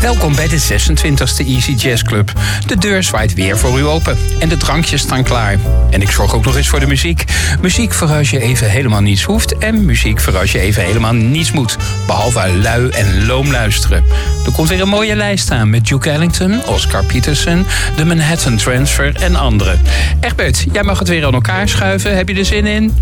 Welkom bij de 26e Easy Jazz Club. De deur zwaait weer voor u open en de drankjes staan klaar. En ik zorg ook nog eens voor de muziek. Muziek voor als je even helemaal niets hoeft en muziek voor als je even helemaal niets moet. Behalve lui en loom luisteren. Er komt weer een mooie lijst aan met Duke Ellington, Oscar Peterson, de Manhattan Transfer en anderen. Egbert, jij mag het weer aan elkaar schuiven. Heb je er zin in?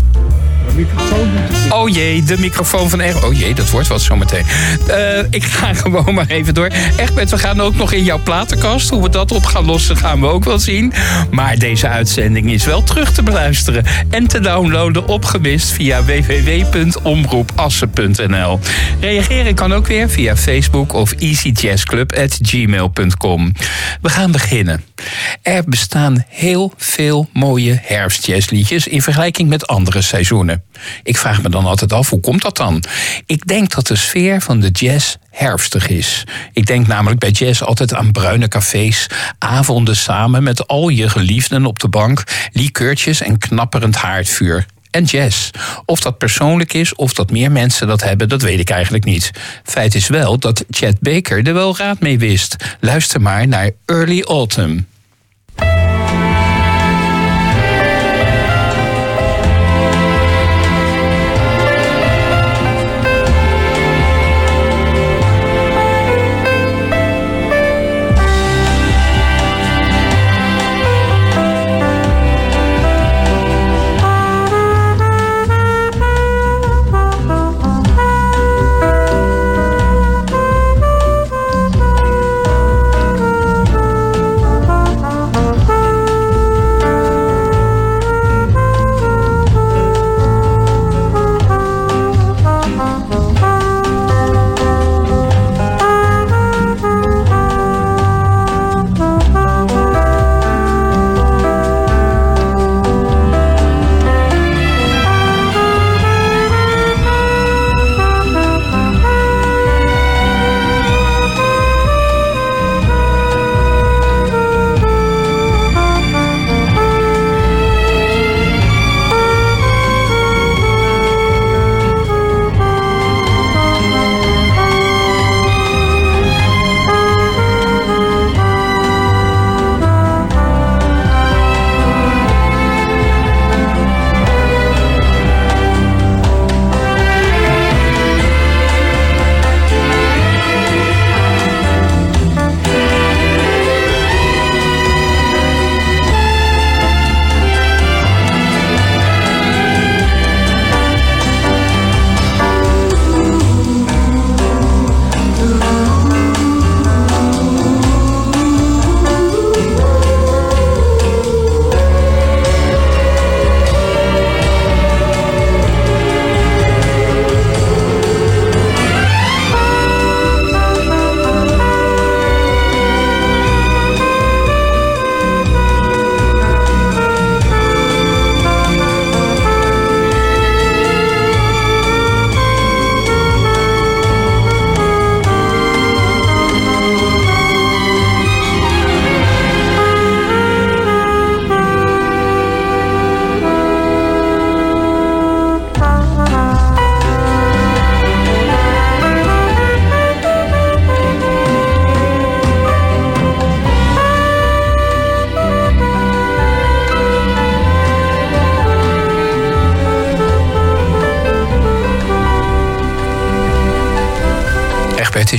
Oh jee, de microfoon van Egbert. Oh jee, dat wordt wat zometeen. Uh, ik ga gewoon maar even door. Egbert, we gaan ook nog in jouw platenkast. Hoe we dat op gaan lossen, gaan we ook wel zien. Maar deze uitzending is wel terug te beluisteren en te downloaden opgemist via www.omroepassen.nl. Reageren kan ook weer via Facebook of easyjazzclub.gmail.com. We gaan beginnen. Er bestaan heel veel mooie herfstjazzliedjes in vergelijking met andere seizoenen. Ik vraag me dan altijd af, hoe komt dat dan? Ik denk dat de sfeer van de jazz herfstig is. Ik denk namelijk bij jazz altijd aan bruine cafés, avonden samen met al je geliefden op de bank, likeurtjes en knapperend haardvuur en jazz. Of dat persoonlijk is of dat meer mensen dat hebben, dat weet ik eigenlijk niet. Feit is wel dat Chet Baker er wel raad mee wist. Luister maar naar Early Autumn.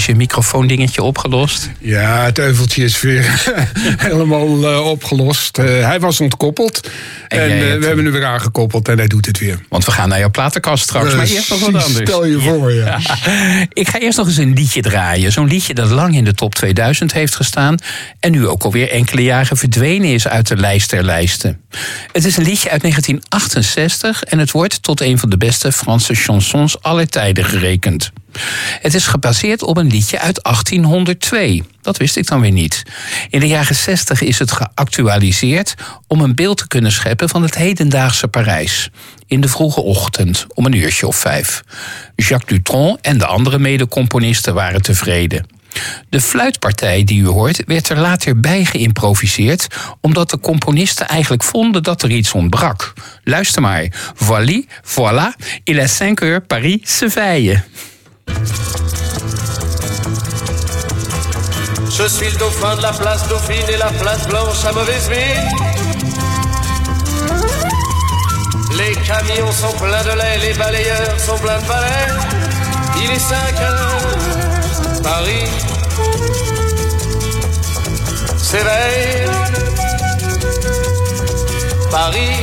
Je microfoondingetje opgelost? Ja, het euveltje is weer helemaal uh, opgelost. Uh, hij was ontkoppeld. En, en uh, we hebben hem weer aangekoppeld en hij doet het weer. Want we gaan naar jouw platenkast straks. maar eerst nog wat anders. Stel je voor, ja. Ik ga eerst nog eens een liedje draaien. Zo'n liedje dat lang in de top 2000 heeft gestaan. En nu ook alweer enkele jaren verdwenen is uit de lijst der lijsten. Het is een liedje uit 1968 en het wordt tot een van de beste Franse chansons aller tijden gerekend. Het is gebaseerd op een liedje uit 1802. Dat wist ik dan weer niet. In de jaren 60 is het geactualiseerd om een beeld te kunnen scheppen van het hedendaagse Parijs. In de vroege ochtend, om een uurtje of vijf. Jacques Dutronc en de andere medecomponisten waren tevreden. De fluitpartij die u hoort werd er later bij geïmproviseerd, omdat de componisten eigenlijk vonden dat er iets ontbrak. Luister maar. Voili, voilà, il est 5 heures, Paris se veille. Je suis le dauphin de la place Dauphine et la place Blanche à mauvaise mine. Les camions sont pleins de lait, les balayeurs sont pleins de balais. Il est 5 heures, Paris s'éveille. Paris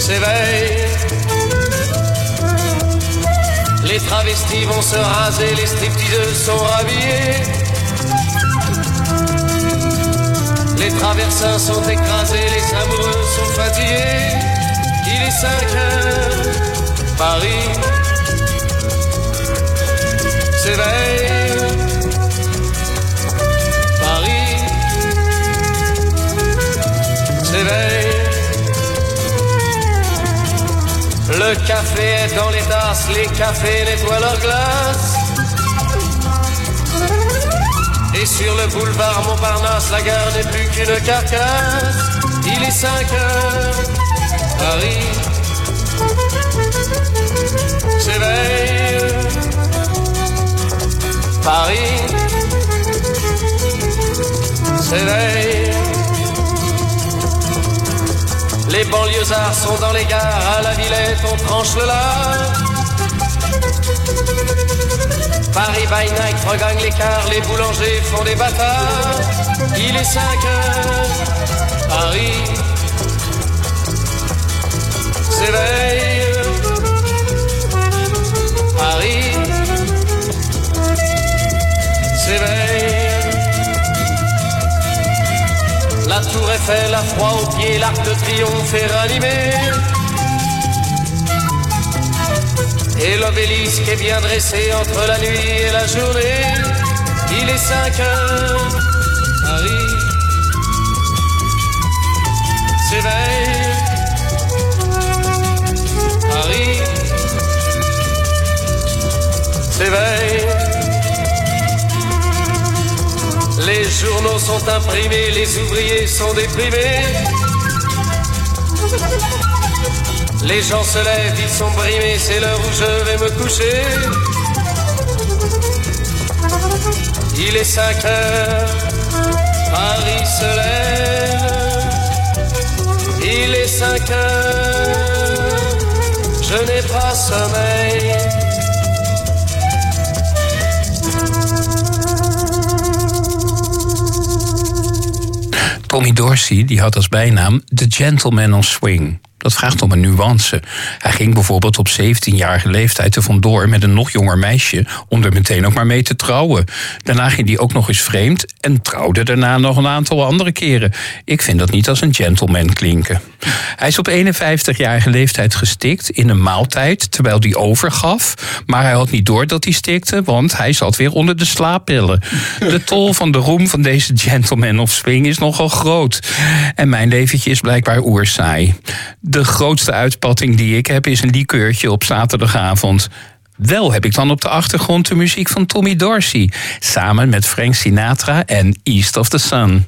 s'éveille. Les travestis vont se raser, les stripteaseuses sont rhabillées. Les traversins sont écrasés, les amoureux sont fatigués. Il est 5 heures, Paris s'éveille. Le café est dans les tasses, les cafés nettoient leurs glaces. Et sur le boulevard Montparnasse, la gare n'est plus qu'une carcasse. Il est 5 heures, Paris s'éveille. Paris s'éveille. Les banlieusards sont dans les gares, à la Villette on tranche le lard. Paris by night regagne l'écart, les boulangers font des bâtards. Il est 5 heures, Paris s'éveille. La tour Eiffel a froid aux pieds, l'arc de triomphe est ranimé. Et l'obélisque est bien dressé entre la nuit et la journée. Il est 5 heures, Paris s'éveille. Paris s'éveille. Journaux sont imprimés, les ouvriers sont déprimés. Les gens se lèvent, ils sont brimés, c'est l'heure où je vais me coucher. Il est 5 heures, Paris se lève. Il est 5 heures, je n'ai pas sommeil. Tommy Dorsey die had als bijnaam The Gentleman on Swing. Dat vraagt om een nuance. Hij ging bijvoorbeeld op 17-jarige leeftijd er vandoor met een nog jonger meisje om er meteen ook maar mee te trouwen. Daarna ging hij ook nog eens vreemd en trouwde daarna nog een aantal andere keren. Ik vind dat niet als een gentleman klinken. Hij is op 51-jarige leeftijd gestikt in een maaltijd terwijl hij overgaf. Maar hij had niet door dat hij stikte, want hij zat weer onder de slaappillen. De tol van de roem van deze gentleman of swing is nogal groot. En mijn leventje is blijkbaar oersaai. De grootste uitpatting die ik heb is een likeurtje op zaterdagavond. Wel heb ik dan op de achtergrond de muziek van Tommy Dorsey, samen met Frank Sinatra en East of the Sun.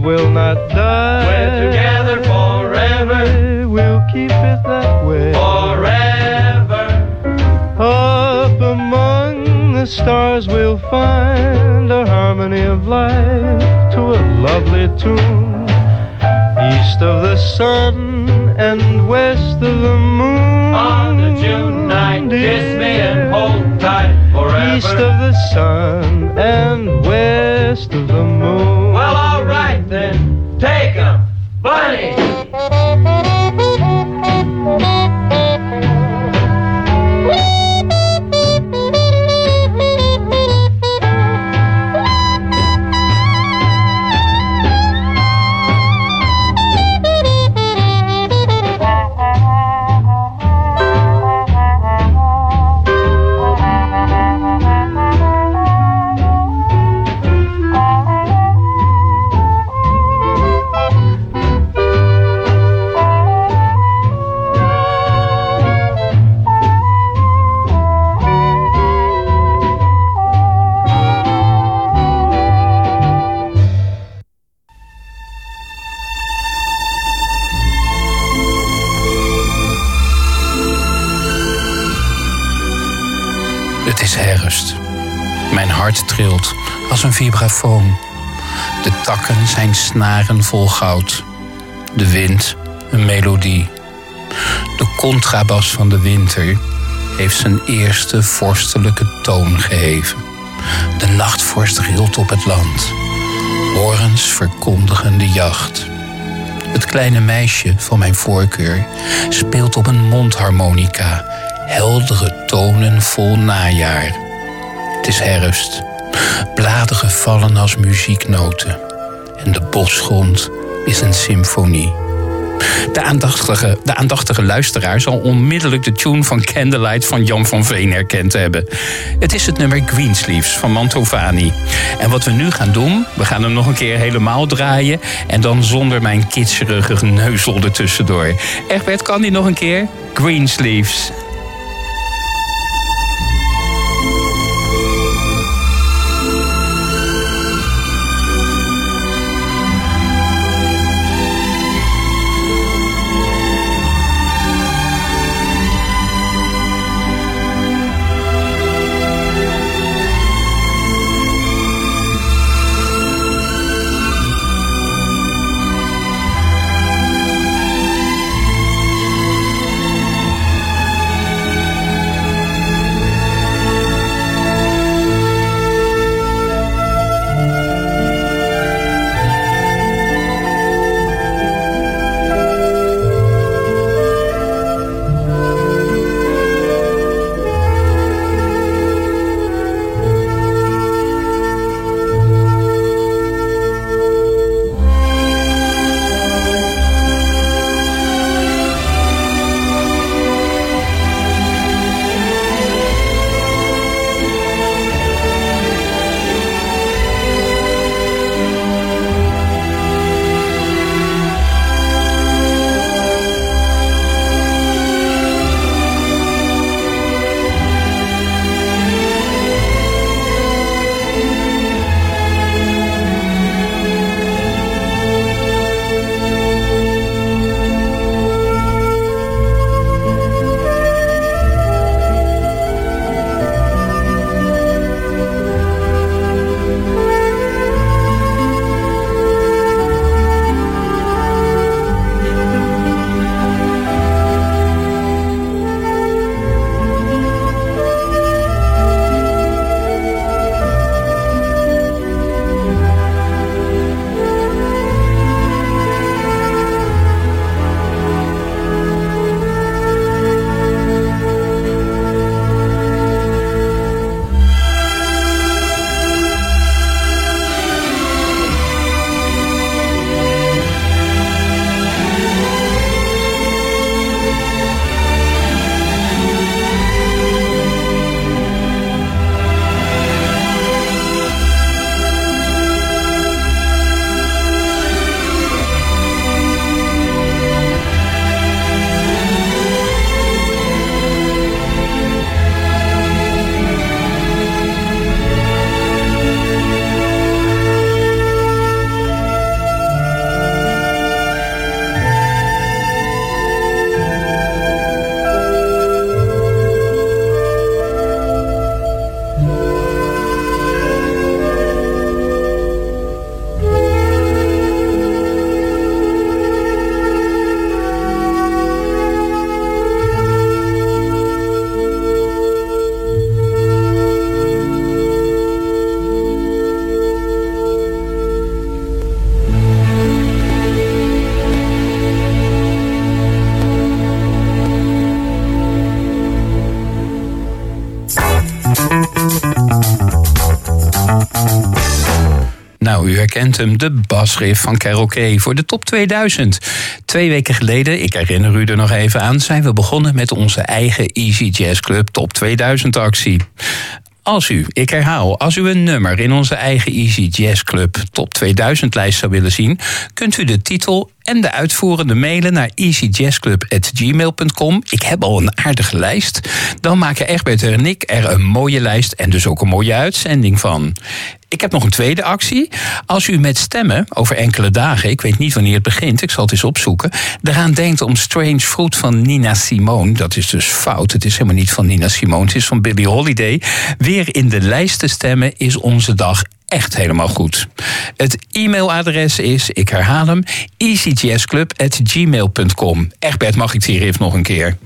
Love will not die. We're together forever. We'll keep it that way. Forever. Up among the stars we'll find a harmony of life to a lovely tune. East of the sun and west of the moon. On the June night, kiss me and hold tight forever. East of the sun and west of the moon. Well, then, take 'em, bunny. Een vibrafoon. De takken zijn snaren vol goud. De wind een melodie. De contrabas van de winter heeft zijn eerste vorstelijke toon geheven. De nachtvorst rilt op het land. Horens verkondigen de jacht. Het kleine meisje van mijn voorkeur speelt op een mondharmonica, heldere tonen vol najaar. Het is herfst. Bladeren vallen als muzieknoten. En de bosgrond is een symfonie. De aandachtige, de aandachtige luisteraar zal onmiddellijk de tune van Candlelight van Jan van Veen herkend hebben. Het is het nummer Greensleeves van Mantovani. En wat we nu gaan doen, we gaan hem nog een keer helemaal draaien. En dan zonder mijn kitscherige neuzel ertussendoor. Egbert, kan die nog een keer? Greensleeves. Herkent hem, de basriff van Kay voor de top 2000. Twee weken geleden, ik herinner u er nog even aan, zijn we begonnen met onze eigen Easy Jazz Club Top 2000 actie. Als u, ik herhaal, als u een nummer in onze eigen Easy Jazz Club Top 2000 lijst zou willen zien, kunt u de titel en de uitvoerende mailen naar easyjazzclub.gmail.com. Ik heb al een aardige lijst. Dan maken Egbert en ik er een mooie lijst en dus ook een mooie uitzending van. Ik heb nog een tweede actie. Als u met stemmen over enkele dagen, ik weet niet wanneer het begint, ik zal het eens opzoeken, eraan denkt om Strange Fruit van Nina Simone, dat is dus fout, het is helemaal niet van Nina Simone, het is van Billie Holiday, weer in de lijst te stemmen is onze dag echt helemaal goed. Het e-mailadres is, ik herhaal hem, easyjazzclub.gmail.com. Egbert, mag ik hier even nog een keer?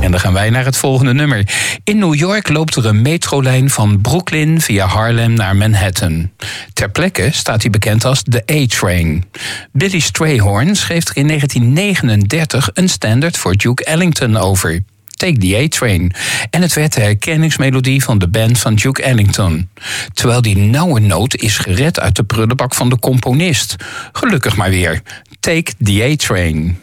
En dan gaan wij naar het volgende nummer. In New York loopt er een metrolijn van Brooklyn via Harlem naar Manhattan. Ter plekke staat hij bekend als de A-Train. Billy Strayhorn schreef er in 1939 een standard voor Duke Ellington over. Take the A-Train. En het werd de herkenningsmelodie van de band van Duke Ellington. Terwijl die nauwe noot is gered uit de prullenbak van de componist. Gelukkig maar weer. Take the A-Train.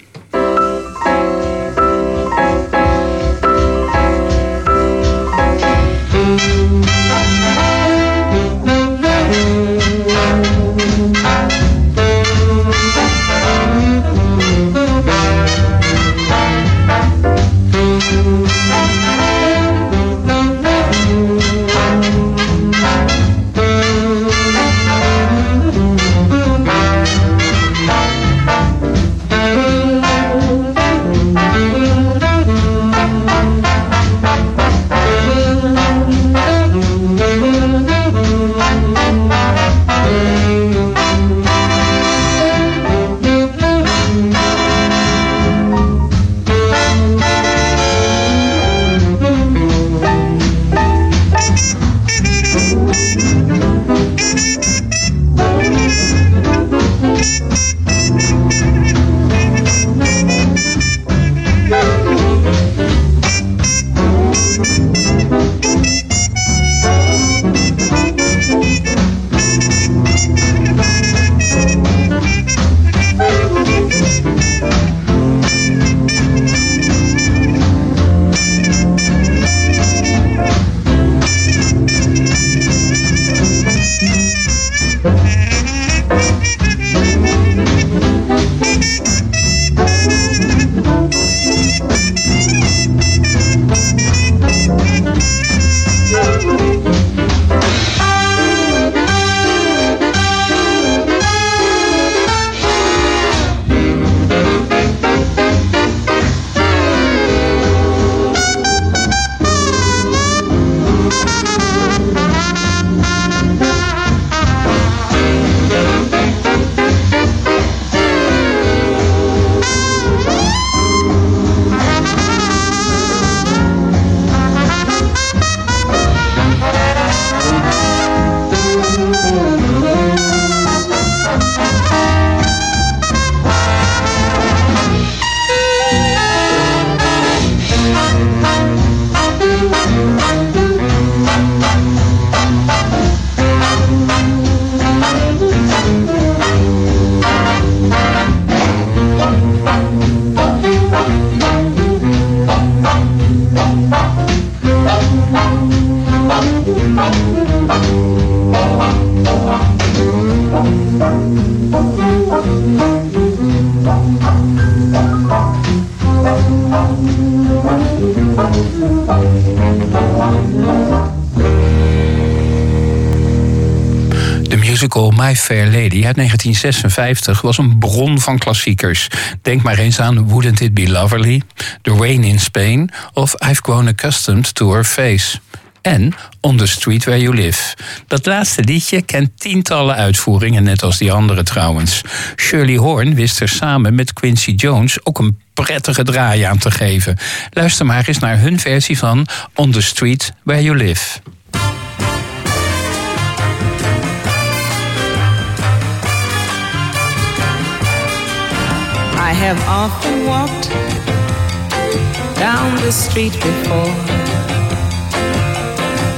My Fair Lady uit 1956 was een bron van klassiekers. Denk maar eens aan Wouldn't It Be Lovely, The Rain in Spain of I've Grown Accustomed to Her Face. En On the Street Where You Live. Dat laatste liedje kent tientallen uitvoeringen, net als die andere trouwens. Shirley Horn wist er samen met Quincy Jones ook een prettige draai aan te geven. Luister maar eens naar hun versie van On the Street Where You Live. I have often walked down the street before.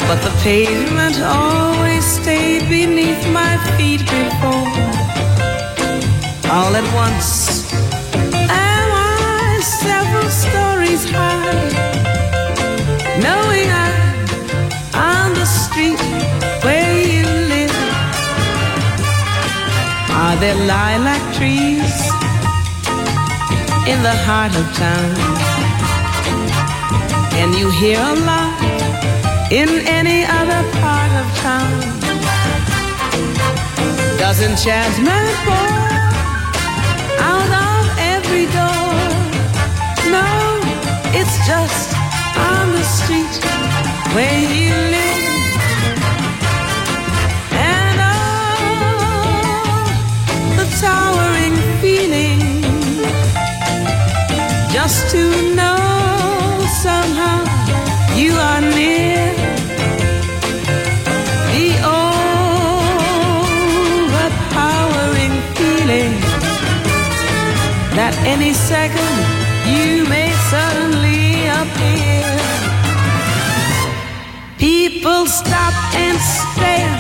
But the pavement always stayed beneath my feet before. All at once, am I several stories high? Knowing I'm on the street where you live. Are there lilac trees in the heart of town? Can you hear a lark in any other part of town? Doesn't jasmine pour out of every door? No, it's just on the street where you live. And oh, the towering feeling just to know somehow you are near. The overpowering feeling that any second you may suddenly appear. People stop and stare,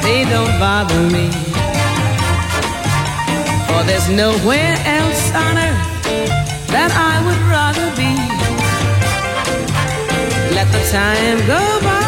they don't bother me. For there's nowhere else on earth that I would rather be. Let the time go by.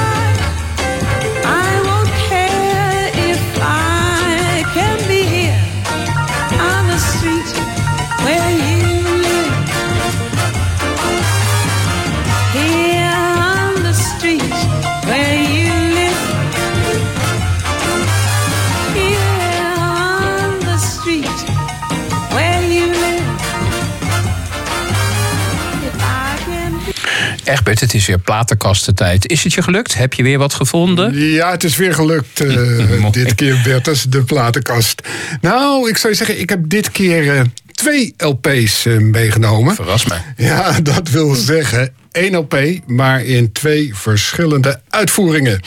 Egbert, het is weer platenkastentijd. Is het je gelukt? Heb je weer wat gevonden? Ja, het is weer gelukt eh, dit keer, Bertus, de platenkast. Nou, ik zou zeggen, ik heb dit keer eh, twee LP's eh, meegenomen. Verras me. Ja, dat wil zeggen één LP, maar in twee verschillende uitvoeringen.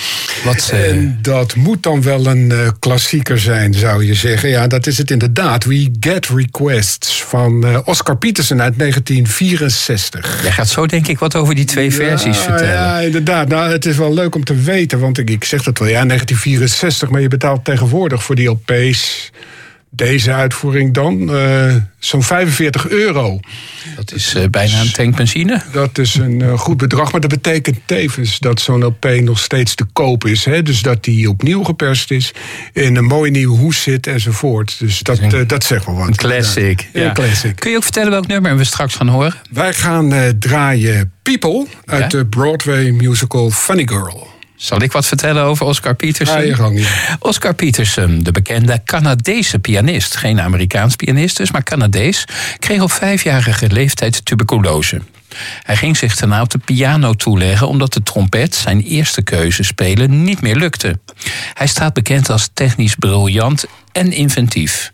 Wat, eh, En dat moet dan wel een eh, klassieker zijn, zou je zeggen. Ja, dat is het inderdaad. We Get Requests van Oscar Peterson uit 1964. Jij gaat zo denk ik wat over die twee versies vertellen. Ja, inderdaad. Nou, het is wel leuk om te weten, want ik, ik zeg dat wel, ja, 1964, maar je betaalt tegenwoordig voor die LP's. Deze uitvoering dan eh, zo'n 45 euro. Dat is eh, bijna een tank benzine. Dat is een eh, goed bedrag, maar dat betekent tevens dat zo'n LP nog steeds te koop is. Hè? Dus dat die opnieuw geperst is, in een mooie nieuwe hoes zit enzovoort. Dus dat, dat zegt wel wat. Een classic. Ja, classic. Kun je ook vertellen welk nummer we straks gaan horen? Wij gaan draaien People uit Ja? de Broadway musical Funny Girl. Zal ik wat vertellen over Oscar Peterson? Oscar Peterson, de bekende Canadese pianist, geen Amerikaans pianist dus, maar Canadees, kreeg op vijfjarige leeftijd tuberculose. Hij ging zich daarna op de piano toeleggen omdat de trompet, zijn eerste keuze spelen, niet meer lukte. Hij staat bekend als technisch briljant en inventief.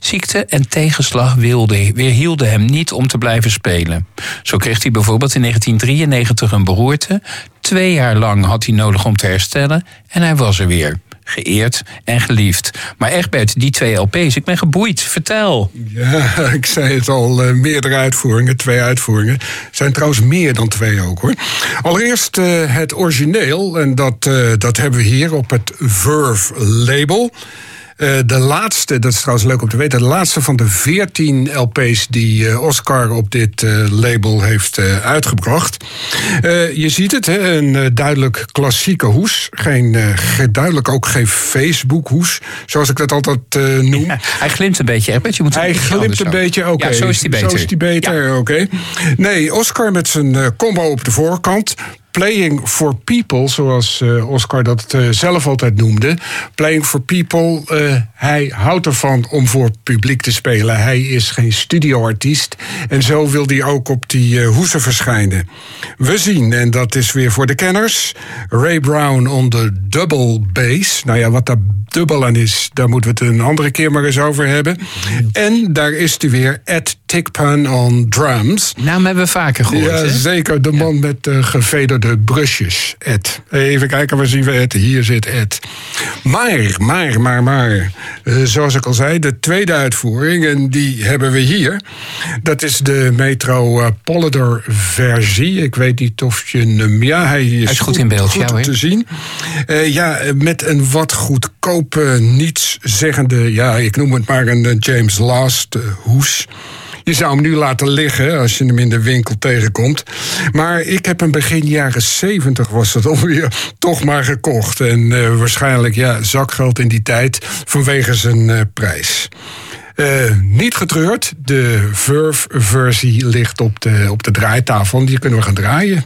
Ziekte en tegenslag wilde, weerhielden hem niet om te blijven spelen. Zo kreeg hij bijvoorbeeld in 1993 een beroerte. Twee jaar lang had hij nodig om te herstellen en hij was er weer. Geëerd en geliefd. Maar Egbert, die twee LP's, ik ben geboeid. Vertel. Ja, ik zei het al, eh, meerdere uitvoeringen, twee uitvoeringen. zijn trouwens meer dan twee ook hoor. Allereerst eh, het origineel, en dat, eh, dat hebben we hier op het Verve label. Eh, de laatste, dat is trouwens leuk om te weten, de laatste van de 14 LP's die eh, Oscar op dit eh, label heeft uitgebracht. Je ziet het, hè, een duidelijk klassieke hoes. Geen, ge- duidelijk ook geen Facebook-hoes, zoals ik dat altijd noem. Hij glimt een beetje, Egbert. Je moet Hij glimt een beetje, oké. Ja, zo is hij beter. Zo is die beter, oké. Nee, Oscar met zijn combo op de voorkant. Playing for people, zoals eh, Oscar dat eh, zelf altijd noemde. Playing for people, eh, hij houdt ervan om voor publiek te spelen. Hij is geen studioartiest. En zo wil hij ook op die hoesen verschijnen. We zien, en dat is weer voor de kenners... Ray Brown on de double bass. Nou ja, wat daar dubbel aan is, daar moeten we het een andere keer maar eens over hebben. En daar is hij weer, Ed Tickpan on drums. Naam hebben we vaker gehoord. Ja, zeker. De man met de gevederde brusjes. Ed. Even kijken, waar zien we Ed? Hier zit Ed. Maar, maar, maar, maar. eh, zoals ik al zei, de tweede uitvoering, en die hebben we hier. Dat is de Metro eh, Polydor versie. Ik weet niet of je hem... Ja, hij is, is goed in beeld, goed ja, te zien. Eh, ja, met een wat goedkope, nietszeggende... Ja, ik noem het maar een James Last hoes. Je zou hem nu laten liggen als je hem in de winkel tegenkomt. Maar ik heb hem begin jaren 70 was het alweer toch maar gekocht. En eh, waarschijnlijk ja, zakgeld in die tijd vanwege zijn eh, prijs. Eh, niet getreurd, de Verve-versie ligt op de, op de draaitafel. Die kunnen we gaan draaien.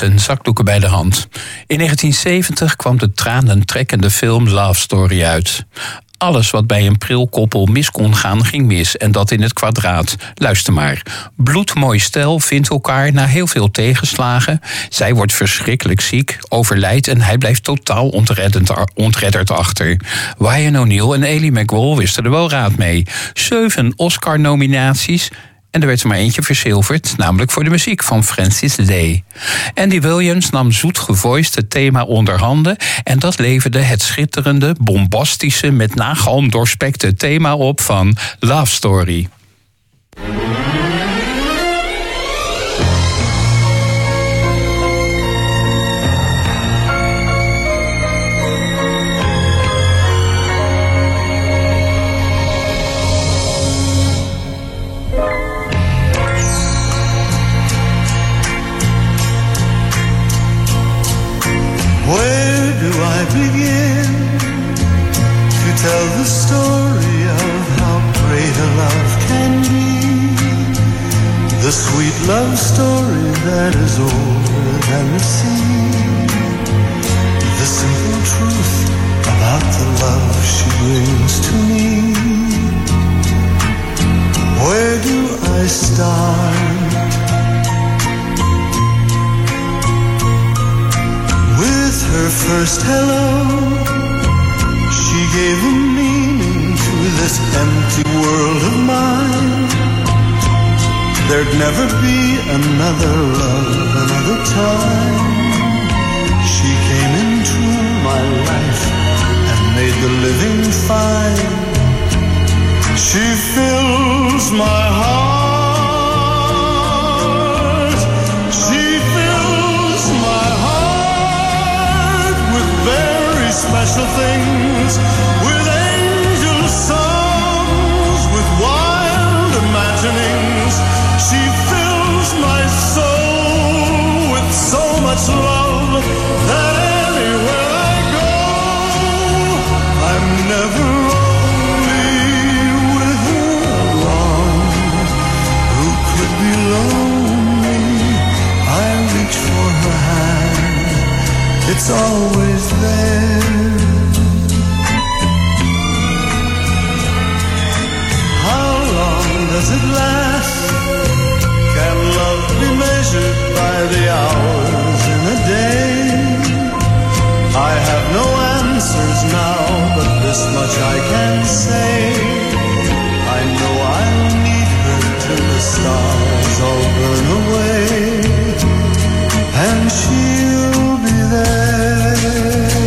Mensen, zakdoeken bij de hand. In 1970 kwam de tranentrekkende film Love Story uit. Alles wat bij een prilkoppel mis kon gaan, ging mis. En dat in het kwadraat. Luister maar. Bloedmooi stel vindt elkaar na heel veel tegenslagen. Zij wordt verschrikkelijk ziek, overlijdt en hij blijft totaal ontredderd achter. Ryan O'Neill en Ellie McWall wisten er wel raad mee. Zeven Oscar-nominaties. En er werd er maar eentje verzilverd, namelijk voor de muziek van Francis Day. Andy Williams nam zoet het thema onder handen... en dat leverde het schitterende, bombastische, met nagalm doorspekte thema op van Love Story. Special things, with angel songs, with wild imaginings. She fills my soul with so much love that anywhere I go, I'm never only with her alone. Who could be lonely? I reach for her hand. It's always there. It last? Can love be measured by the hours in a day? I have no answers now, but this much I can say. I know I'll need her till the stars all burn away, and she'll be there.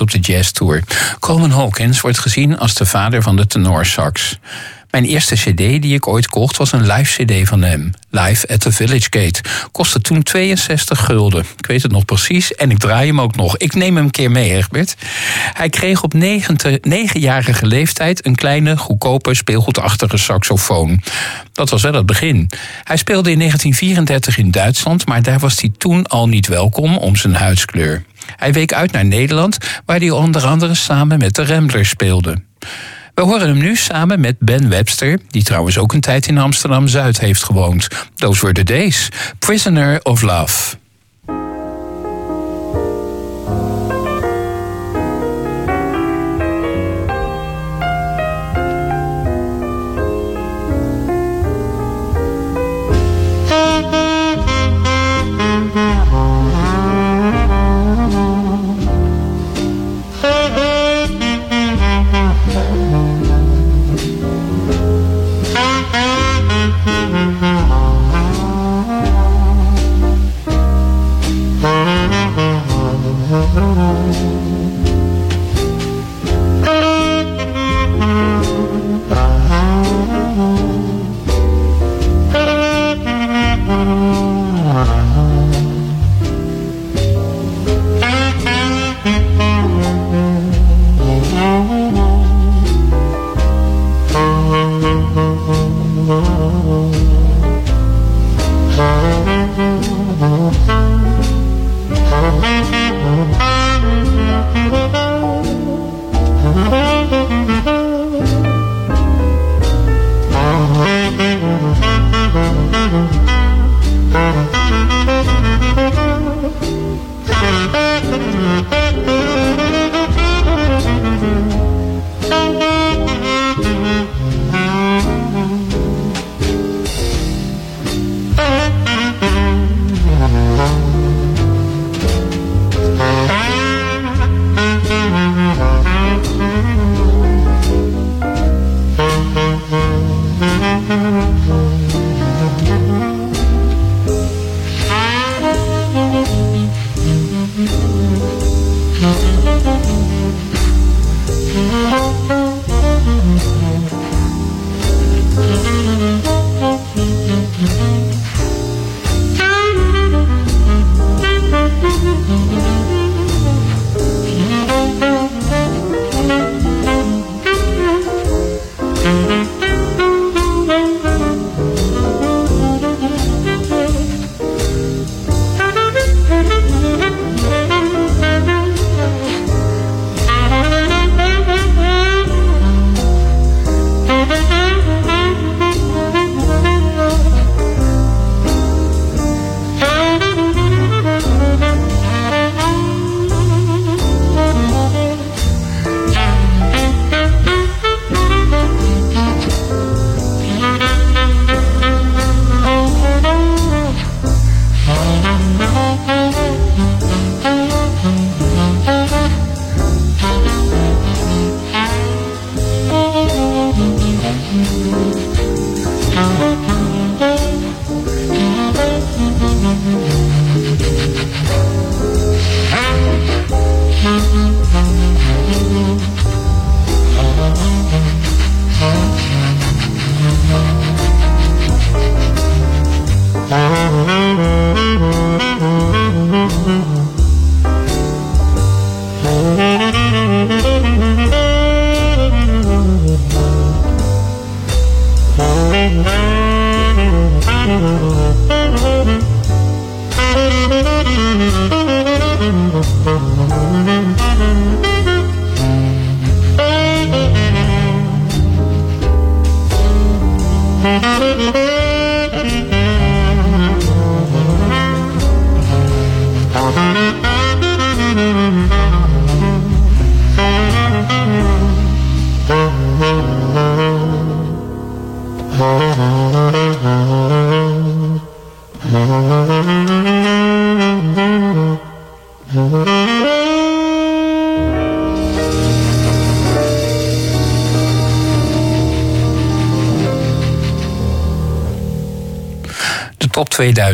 Op de jazztour. Coleman Hawkins wordt gezien als de vader van de tenorsax. Mijn eerste cd die ik ooit kocht was een live cd van hem. Live at the Village Gate. Kostte toen 62 gulden. Ik weet het nog precies en ik draai hem ook nog. Ik neem hem een keer mee, Egbert. Hij kreeg op negente- negenjarige leeftijd een kleine, goedkope, speelgoedachtige saxofoon. Dat was wel het begin. Hij speelde in 1934 in Duitsland, maar daar was hij toen al niet welkom om zijn huidskleur. Hij week uit naar Nederland, waar hij onder andere samen met de Ramblers speelde. We horen hem nu samen met Ben Webster, die trouwens ook een tijd in Amsterdam Zuid heeft gewoond. Those were the days. Prisoner of Love.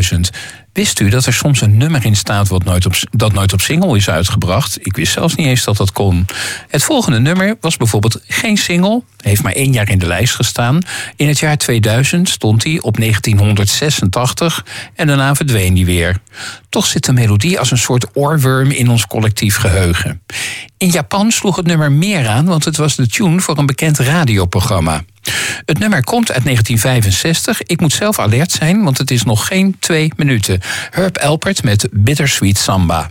2000. Wist u dat er soms een nummer in staat wat nooit op, dat nooit op single is uitgebracht? Ik wist zelfs niet eens dat dat kon. Het volgende nummer was bijvoorbeeld geen single. Heeft maar één jaar in de lijst gestaan. In het jaar 2000 stond hij op 1986 en daarna verdween hij weer. Toch zit de melodie als een soort oorworm in ons collectief geheugen. In Japan sloeg het nummer meer aan, want het was de tune voor een bekend radioprogramma. Het nummer komt uit 1965. Ik moet zelf alert zijn, want het is nog geen twee minuten. Herb Elpert met Bittersweet Samba.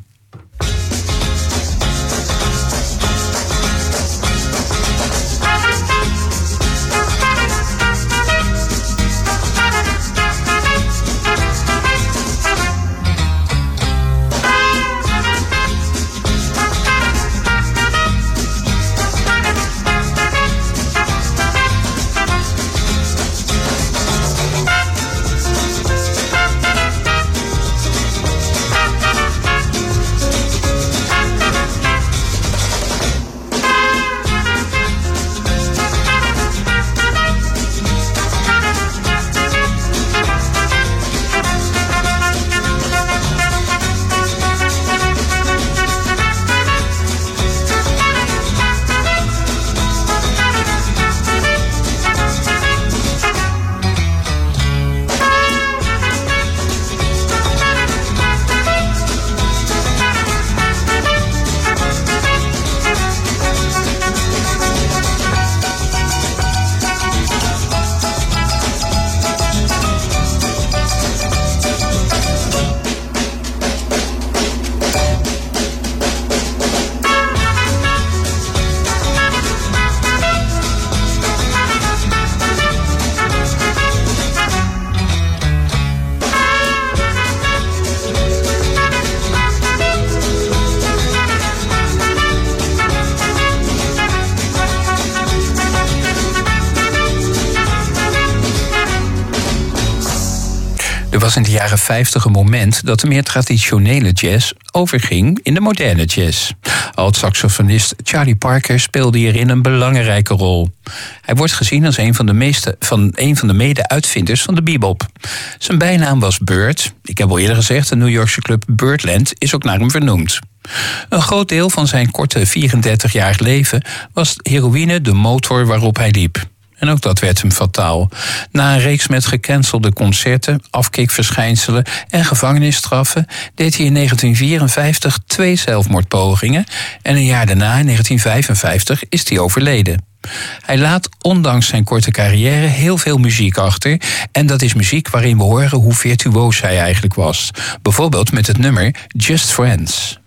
Jaren 50 een moment dat de meer traditionele jazz overging in de moderne jazz. Alt-saxofonist Charlie Parker speelde hierin een belangrijke rol. Hij wordt gezien als een van de, meeste, van, een van de mede-uitvinders van de bebop. Zijn bijnaam was Bird. Ik heb al eerder gezegd, de New Yorkse club Birdland is ook naar hem vernoemd. Een groot deel van zijn korte 34-jarig leven was heroïne de motor waarop hij liep. En ook dat werd hem fataal. Na een reeks met gecancelde concerten, afkikverschijnselen en gevangenisstraffen deed hij in 1954 twee zelfmoordpogingen en een jaar daarna, in 1955, is hij overleden. Hij laat ondanks zijn korte carrière heel veel muziek achter. En dat is muziek waarin we horen hoe virtuoos hij eigenlijk was. Bijvoorbeeld met het nummer Just Friends.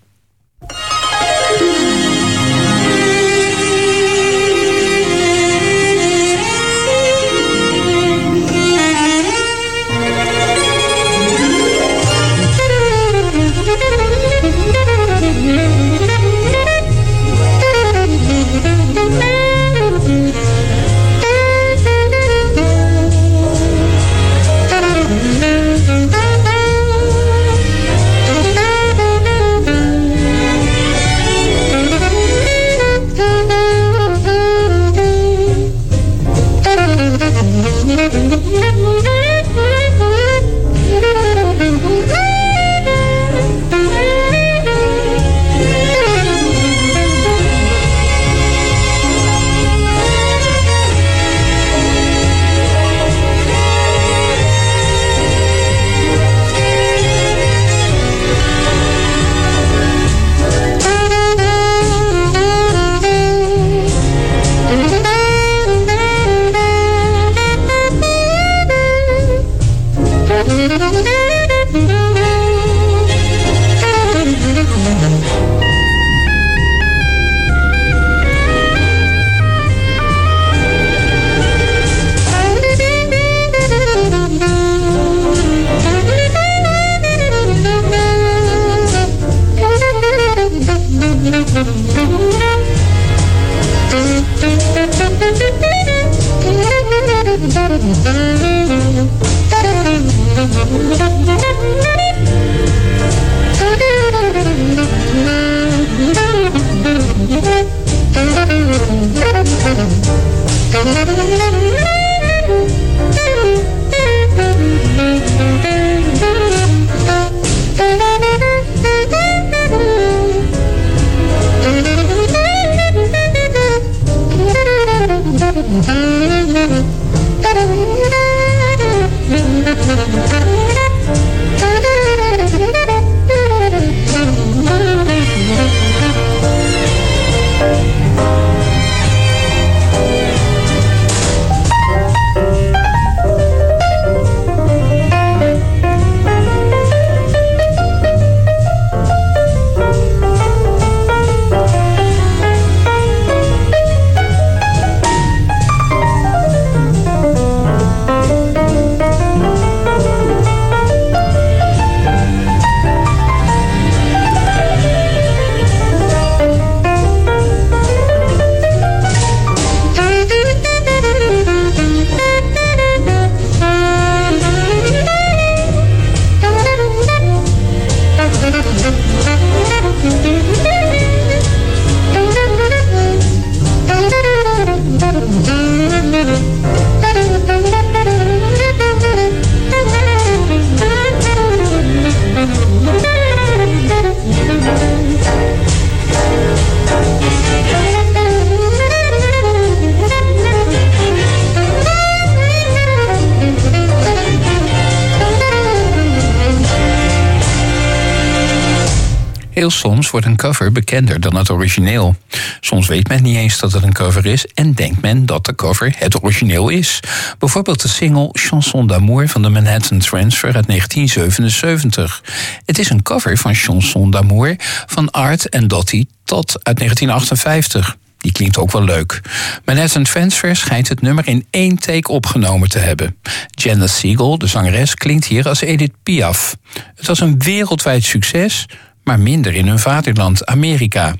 Soms wordt een cover bekender dan het origineel. Soms weet men niet eens dat het een cover is en denkt men dat de cover het origineel is. Bijvoorbeeld de single Chanson d'amour van de Manhattan Transfer uit 1977. Het is een cover van Chanson d'amour van Art en Dottie Tot uit 1958. Die klinkt ook wel leuk. Manhattan Transfer schijnt het nummer in één take opgenomen te hebben. Janice Siegel, de zangeres, klinkt hier als Edith Piaf. Het was een wereldwijd succes, maar minder in hun vaderland, Amerika.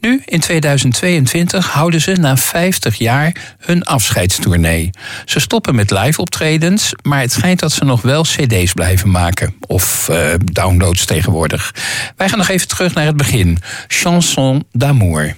Nu, in 2022, houden ze na 50 jaar hun afscheidstournee. Ze stoppen met live optredens, maar het schijnt dat ze nog wel cd's blijven maken. Of uh, downloads tegenwoordig. Wij gaan nog even terug naar het begin. Chanson d'amour.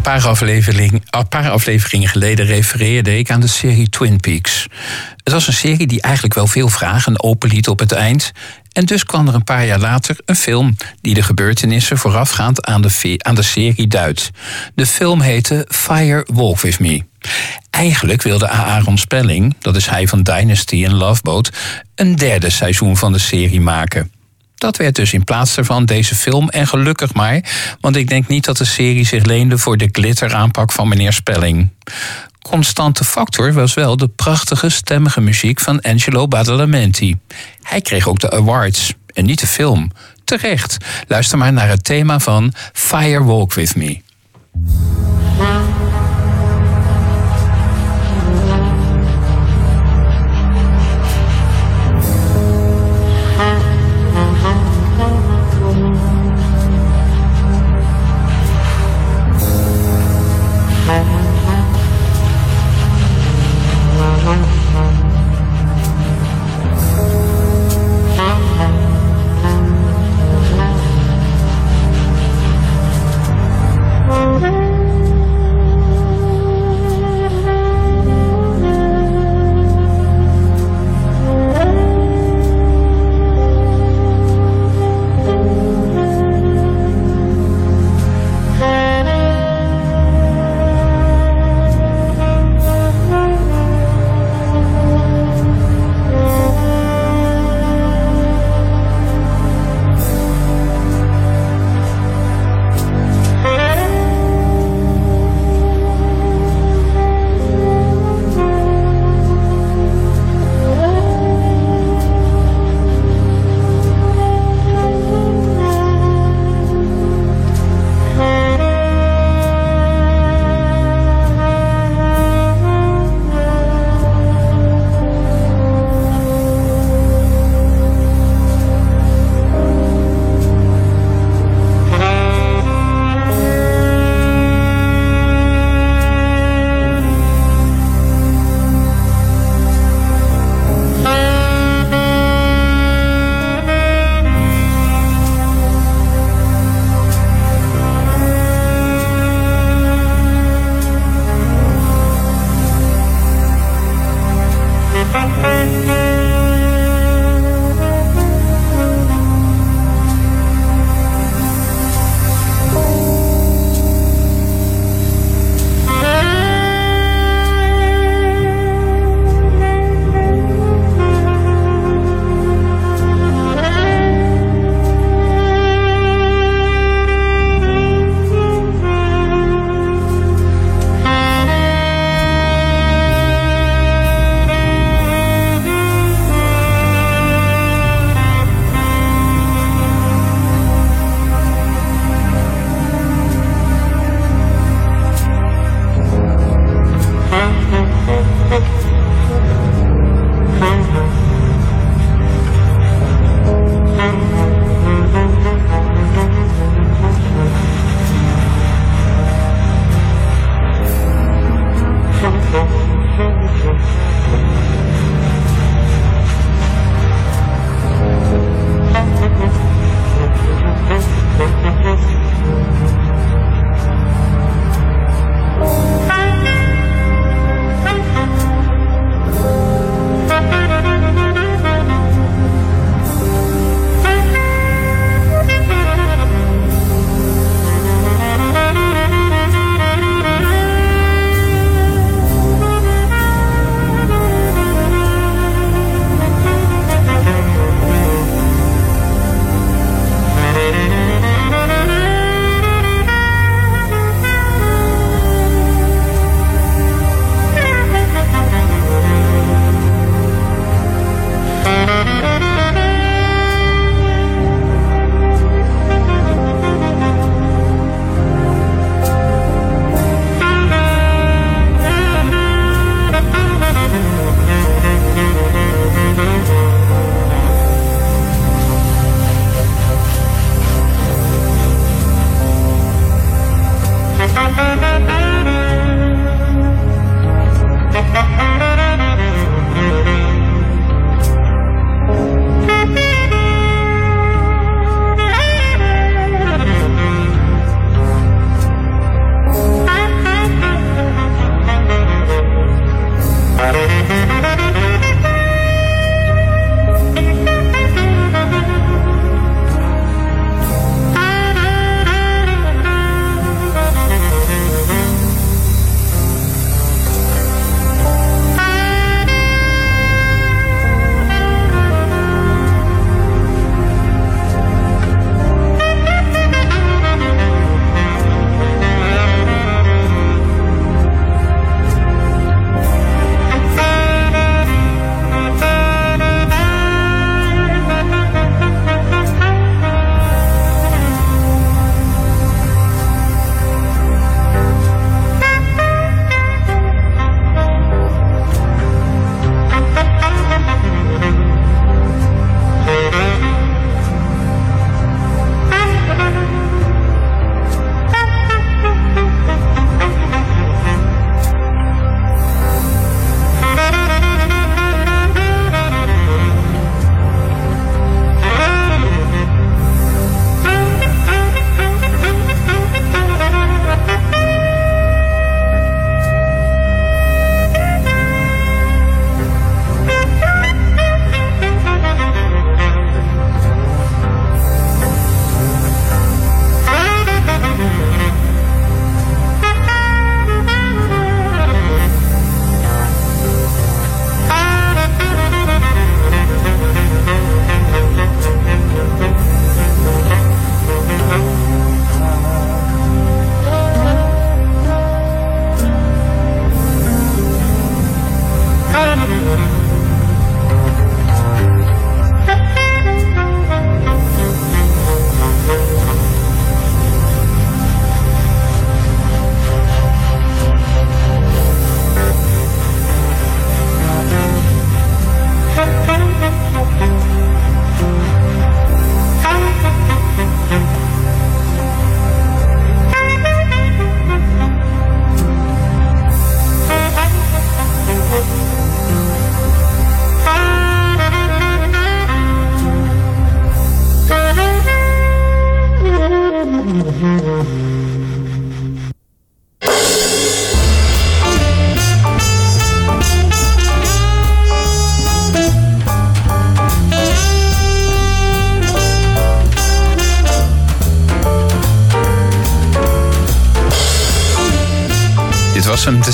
Een paar, een paar afleveringen geleden refereerde ik aan de serie Twin Peaks. Het was een serie die eigenlijk wel veel vragen openliet op het eind. En dus kwam er een paar jaar later een film die de gebeurtenissen voorafgaand aan de, aan de serie duidt. De film heette Fire Walk With Me. Eigenlijk wilde Aaron Spelling, dat is hij van Dynasty en Loveboat, een derde seizoen van de serie maken. Dat werd dus in plaats daarvan deze film en gelukkig maar, want ik denk niet dat de serie zich leende voor de glitteraanpak van meneer Spelling. Constante factor was wel de prachtige stemmige muziek van Angelo Badalamenti. Hij kreeg ook de awards en niet de film. Terecht. Luister maar naar het thema van Fire Walk With Me.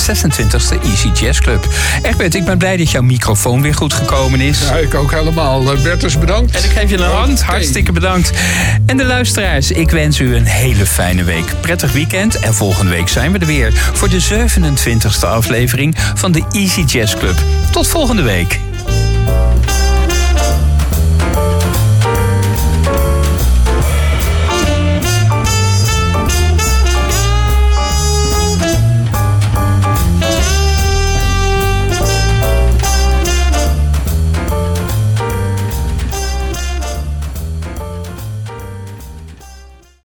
26e Easy Jazz Club. Egbert, ik ben blij dat jouw microfoon weer goed gekomen is. Ja, ik ook helemaal. Eh, Bertus, bedankt. En ik geef je een hand. Hartstikke bedankt. En de luisteraars, ik wens u een hele fijne week. Prettig weekend. En volgende week zijn we er weer voor de 27e aflevering van de Easy Jazz Club. Tot volgende week.